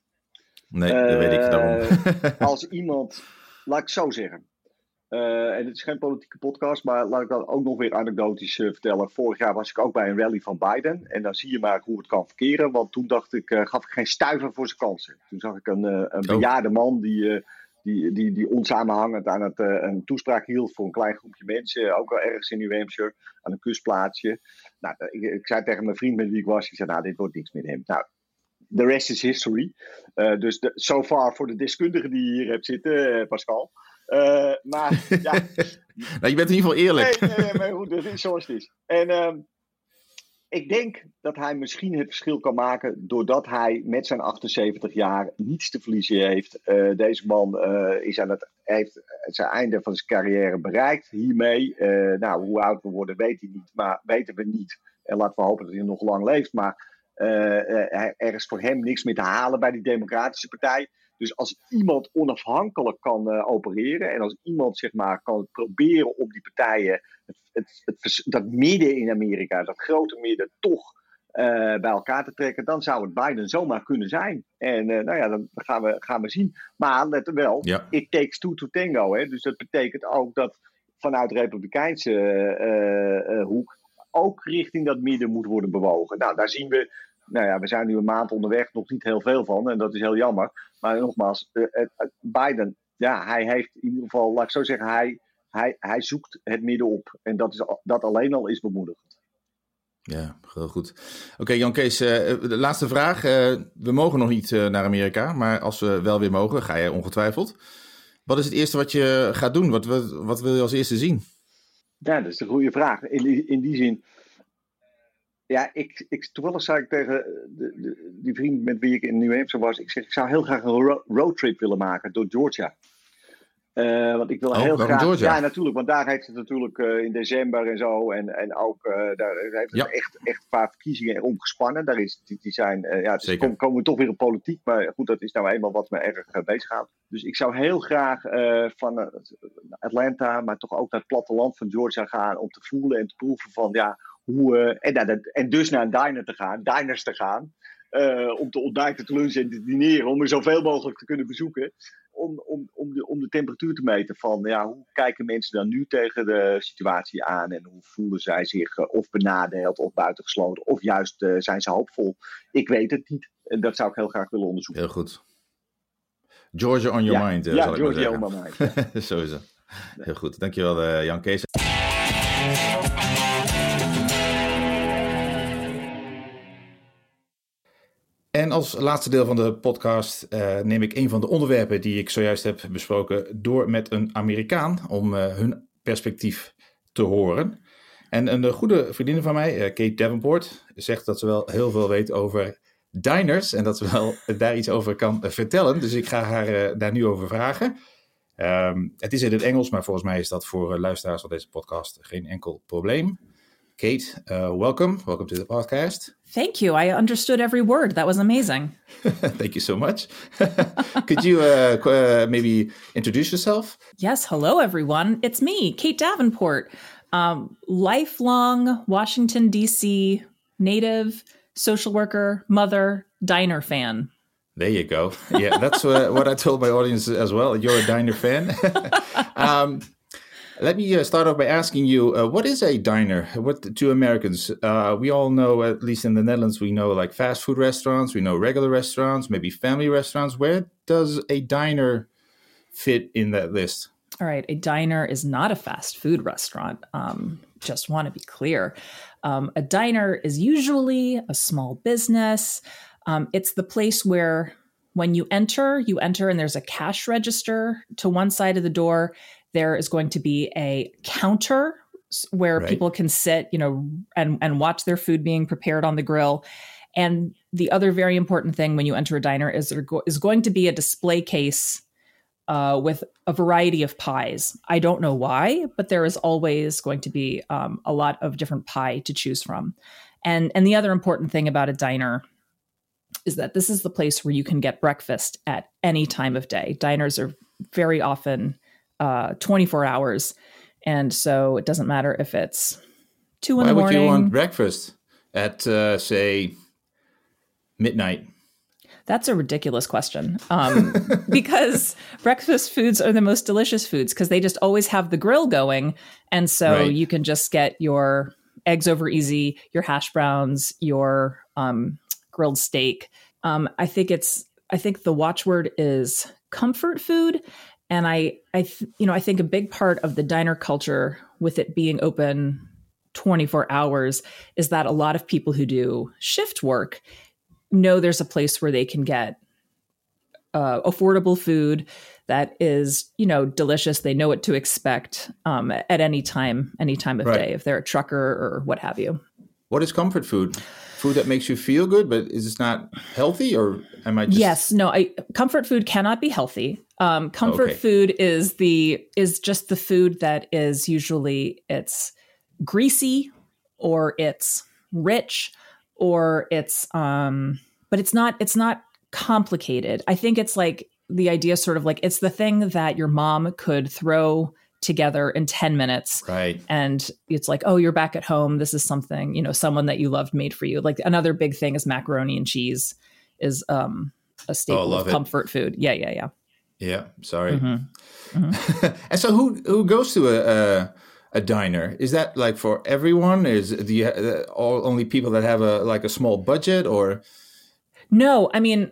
Nee, dat weet ik daarom. <laughs> als iemand, laat ik zo zeggen, uh, en het is geen politieke podcast, maar laat ik dan ook nog weer anekdotisch uh, vertellen. Vorig jaar was ik ook bij een rally van Biden. En dan zie je maar hoe het kan verkeren. Want toen dacht ik, uh, gaf ik geen stuiver voor zijn kansen. Toen zag ik een, een oh. bejaarde man die, die, die, die onsamenhangend aan het, een toespraak hield voor een klein groepje mensen. Ook wel ergens in New Hampshire, aan een kustplaatsje. Nou, ik, ik, zei tegen mijn vriend met wie ik was, ik zei, nou, dit wordt niks met hem. Nou, the rest is history. dus de, so far voor de deskundigen die je hier hebt zitten, Pascal. Uh, maar ja. <laughs> nou, je bent in ieder geval eerlijk. Nee, nee, nee maar goed, dat is zoals het is. En uh, ik denk dat hij misschien het verschil kan maken doordat hij met zijn 78 jaar niets te verliezen heeft. Uh, deze man is aan het, heeft zijn einde van zijn carrière bereikt hiermee. nou, hoe oud we worden weet hij niet, maar weten we niet. En laten we hopen dat hij nog lang leeft. Maar er is voor hem niks meer te halen bij die Democratische Partij. Dus als iemand onafhankelijk kan uh, opereren en als iemand zeg maar kan proberen om die partijen, het, het, het, dat midden in Amerika, dat grote midden, toch uh, bij elkaar te trekken, dan zou het Biden zomaar kunnen zijn. En uh, nou ja, dan gaan we, gaan we zien. Maar let wel, ja. it takes two to tango. Hè? Dus dat betekent ook dat vanuit de Republikeinse hoek ook richting dat midden moet worden bewogen. Nou, daar zien we nou ja, we zijn nu een maand onderweg, nog niet heel veel van. En dat is heel jammer. Maar nogmaals, uh, Biden, ja, hij heeft in ieder geval, laat ik zo zeggen, hij, hij, hij zoekt het midden op. En dat, is, dat alleen al is bemoedigend. Ja, heel goed. Oké, Jan Kees, uh, de laatste vraag. Uh, we mogen nog niet uh, naar Amerika, maar als we wel weer mogen, ga je ongetwijfeld. Wat is het eerste wat je gaat doen? Wat, wat, wat wil je als eerste zien? Ja, dat is een goede vraag. In, in die zin, ja, ik, ik, toevallig zei ik tegen de, de, die vriend met wie ik in New Hampshire was, ik zeg, ik zou heel graag een roadtrip willen maken door Georgia. Uh, want ik wil oh, heel graag. Georgia? Ja, natuurlijk, want daar heeft het natuurlijk uh, in december en zo. En, en ook uh, daar heeft het echt, echt een paar verkiezingen omgespannen. Daar is, die, die zijn, ja, dus komen, komen we toch weer in politiek. Maar goed, dat is nou eenmaal wat me erg bezighoudt. Dus ik zou heel graag van Atlanta, maar toch ook naar het platteland van Georgia gaan. Om te voelen en te proeven van ja hoe, en, nou, en dus naar een diner te gaan, diners te gaan. Uh, om te ontbijten, te lunchen en te dineren. Om er zoveel mogelijk te kunnen bezoeken. Om, om, om, de, om de temperatuur te meten van ja, hoe kijken mensen dan nu tegen de situatie aan. En hoe voelen zij zich uh, of benadeeld of buitengesloten. Of juist uh, zijn ze hoopvol. Ik weet het niet. En dat zou ik heel graag willen onderzoeken. Heel goed. Georgia on your ja, mind. ja, zal Georgia on my mind. Zo is het. Heel goed. Dankjewel Jan Kees. En als laatste deel van de podcast uh, neem ik een van de onderwerpen die ik zojuist heb besproken door met een Amerikaan om uh, hun perspectief te horen. En een goede vriendin van mij, Kate Davenport, zegt dat ze wel heel veel weet over diners en dat ze wel <laughs> daar iets over kan vertellen. Dus ik ga haar daar nu over vragen. Um, het is in het Engels, maar volgens mij is dat voor luisteraars van deze podcast geen enkel probleem. Kate, uh, welcome. Welcome to the podcast. Thank you. I understood every word. That was amazing. <laughs> Thank you so much. <laughs> Could you uh, uh, maybe introduce yourself? Yes. Hello, everyone. It's me, Kate Davenport, um, lifelong Washington, D.C. native, social worker, mother, diner fan. There you go. Yeah, that's what I told my audience as well. You're a diner fan. <laughs> um, let me uh, start off by asking you, uh, what is a diner? What to Americans? Uh, we all know, at least in the Netherlands, we know like fast food restaurants, we know regular restaurants, maybe family restaurants. Where does a diner fit in that list? All right, a diner is not a fast food restaurant. Um, just want to be clear. Um, a diner is usually a small business. Um, it's the place where when you enter, you enter and there's a cash register to one side of the door. There is going to be a counter where right. people can sit, you know, and and watch their food being prepared on the grill. And the other very important thing when you enter a diner is there go- is going to be a display case uh, with a variety of pies. I don't know why, but there is always going to be um, a lot of different pie to choose from. And and the other important thing about a diner is that this is the place where you can get breakfast at any time of day. Diners are very often uh, 24 hours. And so it doesn't matter if it's two in Why the morning. Why would you want breakfast at, uh, say, midnight? That's a ridiculous question. Um, <laughs> because breakfast foods are the most delicious foods because they just always have the grill going. And so right. you can just get your eggs over easy, your hash browns, your um, grilled steak. Um, I think it's I think the watchword is comfort food, and I I th- you know I think a big part of the diner culture with it being open 24 hours is that a lot of people who do shift work know there's a place where they can get uh, affordable food that is you know delicious they know what to expect um, at any time any time of right. day if they're a trucker or what have you what is comfort food food that makes you feel good, but is this not healthy or am I just... Yes, no, I, comfort food cannot be healthy. Um, comfort okay. food is the is just the food that is usually it's greasy or it's rich or it's um but it's not it's not complicated. I think it's like the idea sort of like it's the thing that your mom could throw together in 10 minutes. Right. And it's like, oh, you're back at home. This is something, you know, someone that you loved made for you. Like another big thing is macaroni and cheese is um a staple oh, of comfort it. food. Yeah, yeah, yeah. Yeah, sorry. Mm-hmm. Mm-hmm. <laughs> and so who who goes to a, a, a diner? Is that like for everyone? Is the uh, all only people that have a like a small budget or No, I mean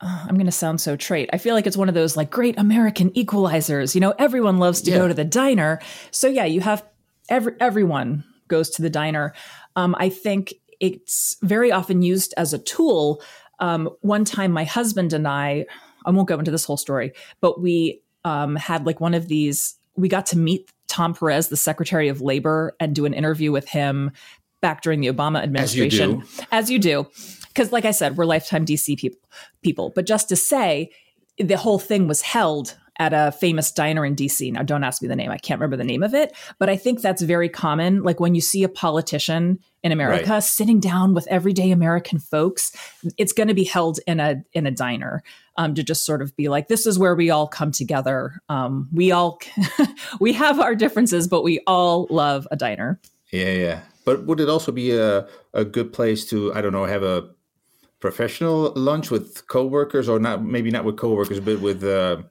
I'm going to sound so trait. I feel like it's one of those like great American equalizers. You know, everyone loves to yeah. go to the diner. So yeah, you have every everyone goes to the diner. Um, I think it's very often used as a tool. Um, one time, my husband and I, I won't go into this whole story, but we um, had like one of these. We got to meet Tom Perez, the Secretary of Labor, and do an interview with him back during the Obama administration. As you do. As you do because like I said, we're lifetime DC people. People, but just to say, the whole thing was held at a famous diner in DC. Now, don't ask me the name; I can't remember the name of it. But I think that's very common. Like when you see a politician in America right. sitting down with everyday American folks, it's going to be held in a in a diner. Um, to just sort of be like, this is where we all come together. Um, we all <laughs> we have our differences, but we all love a diner. Yeah, yeah. But would it also be a a good place to I don't know have a professional lunch with coworkers, or not? Maybe not with coworkers, but with uh,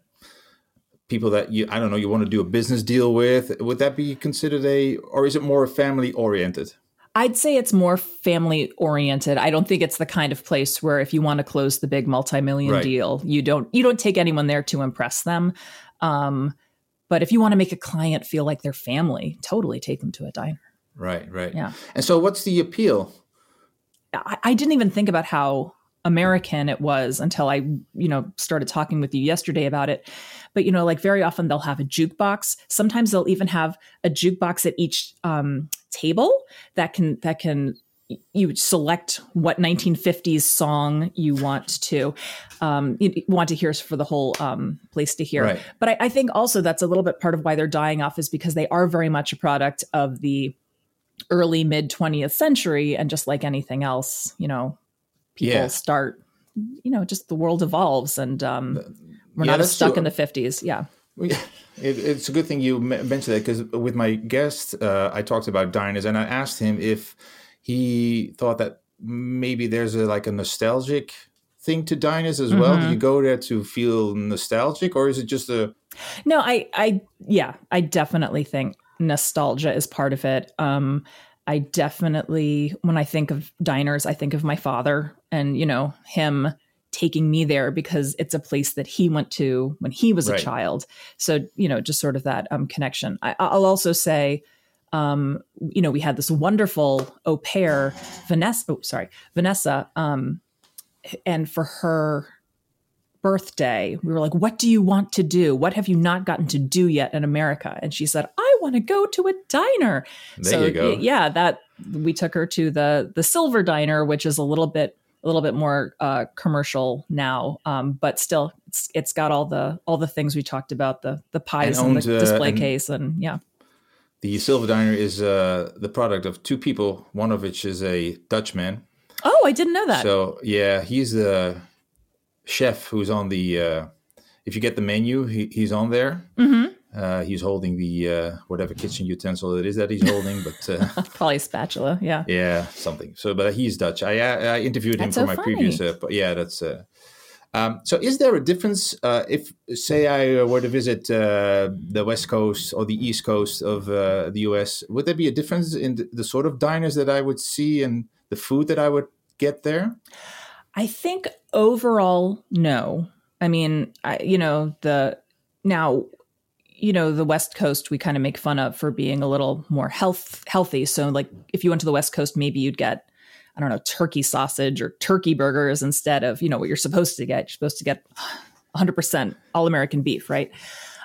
people that you I don't know you want to do a business deal with. Would that be considered a, or is it more family oriented? I'd say it's more family oriented. I don't think it's the kind of place where if you want to close the big multi-million right. deal, you don't you don't take anyone there to impress them. Um, but if you want to make a client feel like their family, totally take them to a diner. Right, right. Yeah. And so what's the appeal? I, I didn't even think about how American it was until I, you know, started talking with you yesterday about it. But you know, like very often they'll have a jukebox. Sometimes they'll even have a jukebox at each um, table that can that can you select what 1950s song you want to um, you want to hear for the whole um, place to hear. Right. But I, I think also that's a little bit part of why they're dying off is because they are very much a product of the early mid 20th century and just like anything else you know people yeah. start you know just the world evolves and um, we're yeah, not stuck true. in the 50s yeah it, it's a good thing you mentioned that because with my guest uh, i talked about diners and i asked him if he thought that maybe there's a like a nostalgic thing to diners as well mm-hmm. do you go there to feel nostalgic or is it just a no i i yeah i definitely think nostalgia is part of it. Um, I definitely, when I think of diners, I think of my father and, you know, him taking me there because it's a place that he went to when he was right. a child. So, you know, just sort of that um, connection. I, will also say, um, you know, we had this wonderful au pair, Vanessa. Oh, sorry, Vanessa. Um, and for her birthday, we were like, "What do you want to do? What have you not gotten to do yet in America?" And she said, "I want to go to a diner." There so, you go. Yeah, that we took her to the the Silver Diner, which is a little bit a little bit more uh, commercial now, um, but still, it's it's got all the all the things we talked about the the pies and, and the uh, display and case, and yeah. The Silver Diner is uh, the product of two people, one of which is a Dutchman. Oh, I didn't know that. So yeah, he's the chef who's on the. Uh, if you get the menu, he, he's on there. Mm-hmm. Uh, he's holding the uh, whatever kitchen utensil it is that he's holding, but uh, <laughs> probably a spatula. Yeah, yeah, something. So, but he's Dutch. I I interviewed that's him for so my funny. previous. Uh, yeah, that's. Uh, um, so, is there a difference uh, if, say, I were to visit the west coast or the east coast of the U.S.? Would there be a difference in the, the sort of diners that I would see and the food that I would get there? I think overall, no. I mean, I, you know, the now you know the west coast we kind of make fun of for being a little more health healthy. So like if you went to the west coast maybe you'd get i don't know turkey sausage or turkey burgers instead of you know what you're supposed to get. You're supposed to get 100% all american beef right?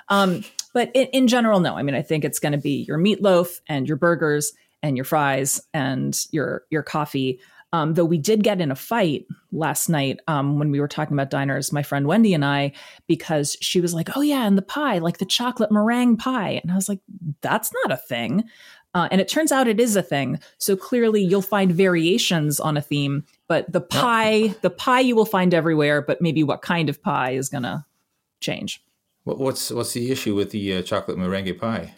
Um, but in, in general no. I mean i think it's going to be your meatloaf and your burgers and your fries and your your coffee um, though we did get in a fight last night um, when we were talking about diners, my friend Wendy and I, because she was like, "Oh yeah, and the pie, like the chocolate meringue pie," and I was like, "That's not a thing." Uh, and it turns out it is a thing. So clearly, you'll find variations on a theme, but the pie, the pie you will find everywhere. But maybe what kind of pie is gonna change. What's what's the issue with the uh, chocolate meringue pie?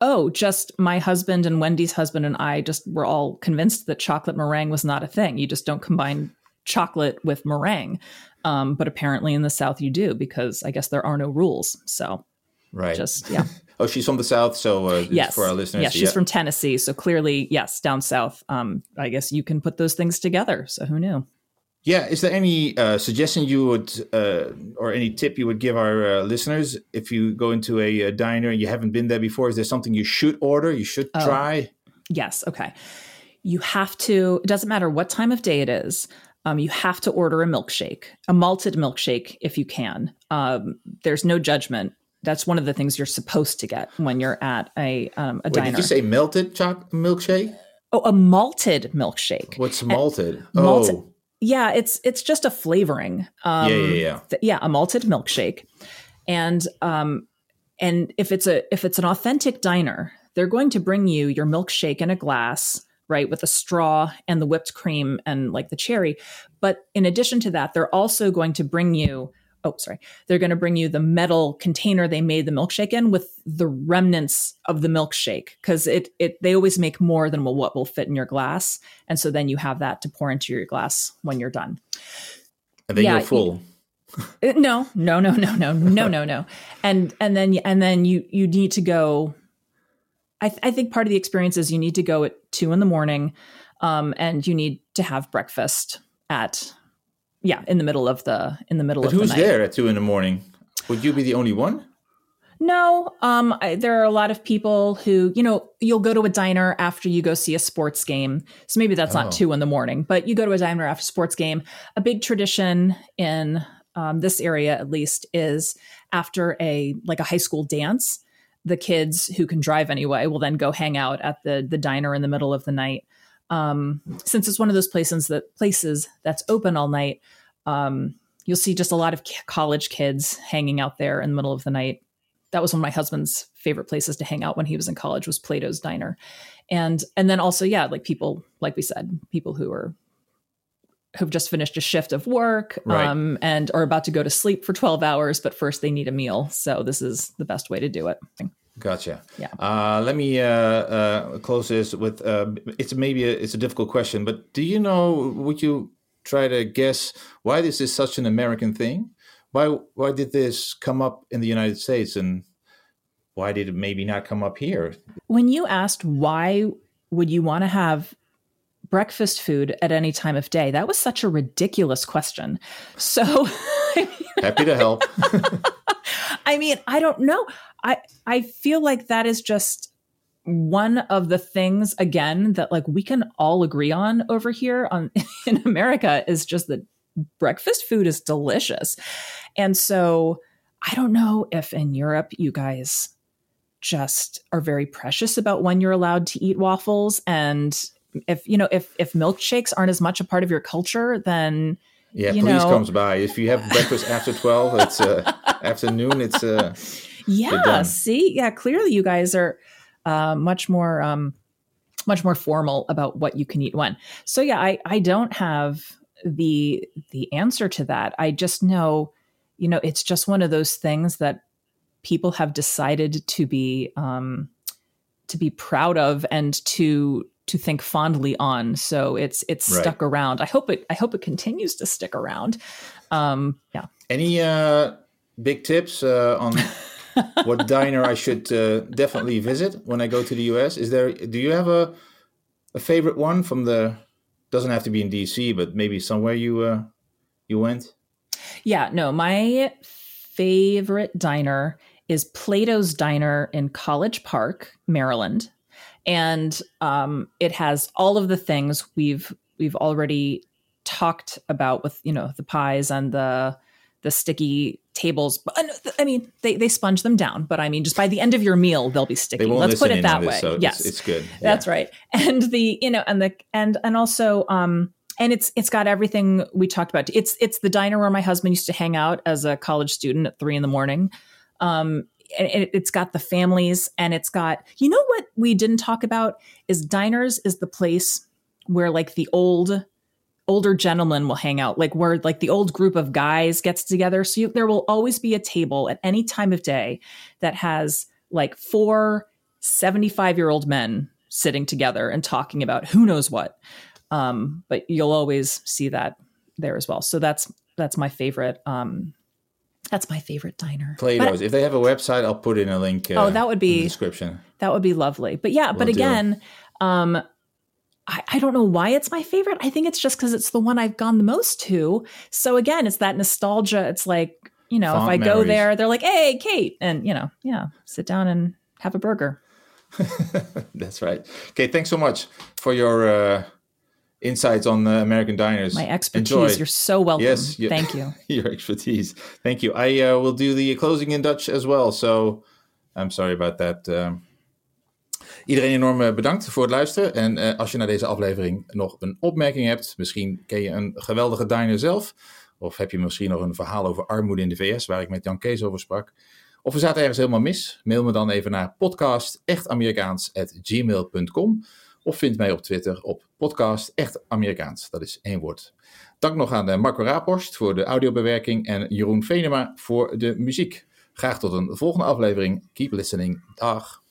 Oh, just my husband and Wendy's husband and I just were all convinced that chocolate meringue was not a thing. You just don't combine chocolate with meringue. Um, but apparently in the South you do because I guess there are no rules. So, right. Just, <laughs> yeah. oh, she's from the South. So, uh, yes. for our listeners. Yes, she's yeah. from Tennessee. So clearly, yes, down South. Um, I guess you can put those things together. So, who knew? Yeah, is there any uh, suggestion you would, uh, or any tip you would give our uh, listeners if you go into a, a, diner and you haven't been there before? Is there something you should order? You should oh, try? Yes. Okay. You have to. It doesn't matter what time of day it is. Um, you have to order a milkshake, a malted milkshake, if you can. Um, there's no judgment. That's one of the things you're supposed to get when you're at a um, a Wait, diner. Did you say melted chocolate milkshake? Oh, a malted milkshake. What's malted? And malted oh yeah, it's it's just a flavoring. Um, yeah, yeah, yeah. Th- yeah, a malted milkshake, and um, and if it's a if it's an authentic diner, they're going to bring you your milkshake in a glass, right, with a straw and the whipped cream and like the cherry. But in addition to that, they're also going to bring you oh sorry. They're going to bring you the metal container they made the milkshake in with the remnants of the milkshake because it it they always make more than what will fit in your glass and so then you have that to pour into your glass when you're done. And then yeah, you're full uh, no no no no no no no no. And and then and then you you need to go I, th- I think part of the experience is you need to go at two in the morning um, and you need to have breakfast at yeah, in the middle of the in the middle but of who's the there at two in the morning? Would you be the only one? No, um, I, there are a lot of people who, you know, you'll go to a diner after you go see a sports game. So maybe that's oh. not two in the morning, but you go to a diner after a sports game. A big tradition in um, this area, at least, is after a like a high school dance. The kids who can drive anyway will then go hang out at the the diner in the middle of the night um, since it's one of those places that places that's open all night, um, you'll see just a lot of college kids hanging out there in the middle of the night. That was one of my husband's favorite places to hang out when he was in college was Plato's Diner, and and then also yeah, like people like we said, people who are who've just finished a shift of work right. um, and are about to go to sleep for 12 hours, but first they need a meal. So this is the best way to do it. Gotcha. Yeah. Uh, let me uh, uh, close this with uh, it's maybe a, it's a difficult question, but do you know? Would you try to guess why this is such an American thing? Why why did this come up in the United States, and why did it maybe not come up here? When you asked why would you want to have breakfast food at any time of day, that was such a ridiculous question. So <laughs> happy to help. <laughs> I mean, I don't know. I I feel like that is just one of the things again that like we can all agree on over here on <laughs> in America is just that breakfast food is delicious. And so I don't know if in Europe you guys just are very precious about when you're allowed to eat waffles and if you know if if milkshakes aren't as much a part of your culture then yeah you please know, comes by. If you have breakfast after 12 it's uh, <laughs> afternoon it's uh yeah see? Yeah clearly you guys are uh, much more um much more formal about what you can eat when. So yeah i i don't have the the answer to that. I just know you know it's just one of those things that people have decided to be um to be proud of and to to think fondly on. So it's it's right. stuck around. I hope it I hope it continues to stick around. Um, yeah. Any uh, big tips uh, on <laughs> what diner I should uh, definitely visit when I go to the US? Is there do you have a a favorite one from the doesn't have to be in DC, but maybe somewhere you uh, you went? Yeah, no, my favorite diner is Plato's Diner in College Park, Maryland and um, it has all of the things we've we've already talked about with you know the pies and the the sticky tables. I mean, they, they sponge them down, but I mean, just by the end of your meal, they'll be sticky. Let's put it that way. so yes, it's, it's good. Yeah. That's right. And the you know, and the and and also, um, and it's it's got everything we talked about. It's it's the diner where my husband used to hang out as a college student at three in the morning. Um, it, it's got the families and it's got you know what we didn't talk about is diners is the place where like the old older gentlemen will hang out like where like the old group of guys gets together. So you, there will always be a table at any time of day that has like four 75 year old men sitting together and talking about who knows what. Um, but you'll always see that there as well. So that's that's my favorite um, that's my favorite diner. Plato's. if they have a website, I'll put in a link. Uh, oh, that would be description. That would be lovely. But yeah, we'll but again, um, I, I, don't know why it's my favorite. I think it's just because it's the one I've gone the most to. So again, it's that nostalgia. It's like you know, Font if I memories. go there, they're like, "Hey, Kate," and you know, yeah, sit down and have a burger. <laughs> That's right. Okay, thanks so much for your. Uh, insights on uh, American diners. My expertise. Enjoy. You're so welcome. Yes, you, thank you. <laughs> your expertise. Thank you. I uh, will do the closing in Dutch as well. So I'm sorry about that. Um, iedereen enorm uh, bedankt voor het luisteren. En uh, als je na deze aflevering nog een opmerking hebt, misschien ken je een geweldige diner zelf. Of heb je misschien nog een verhaal over armoede in de VS, waar ik met Jan Kees over sprak. Of we zaten ergens helemaal mis. Mail me dan even naar podcastechtAmerikaans.gmail.com. Of vind mij op Twitter op podcast Echt Amerikaans. Dat is één woord. Dank nog aan eh, Marco Raaphorst voor de audiobewerking en Jeroen Venema voor de muziek. Graag tot een volgende aflevering. Keep listening. Dag.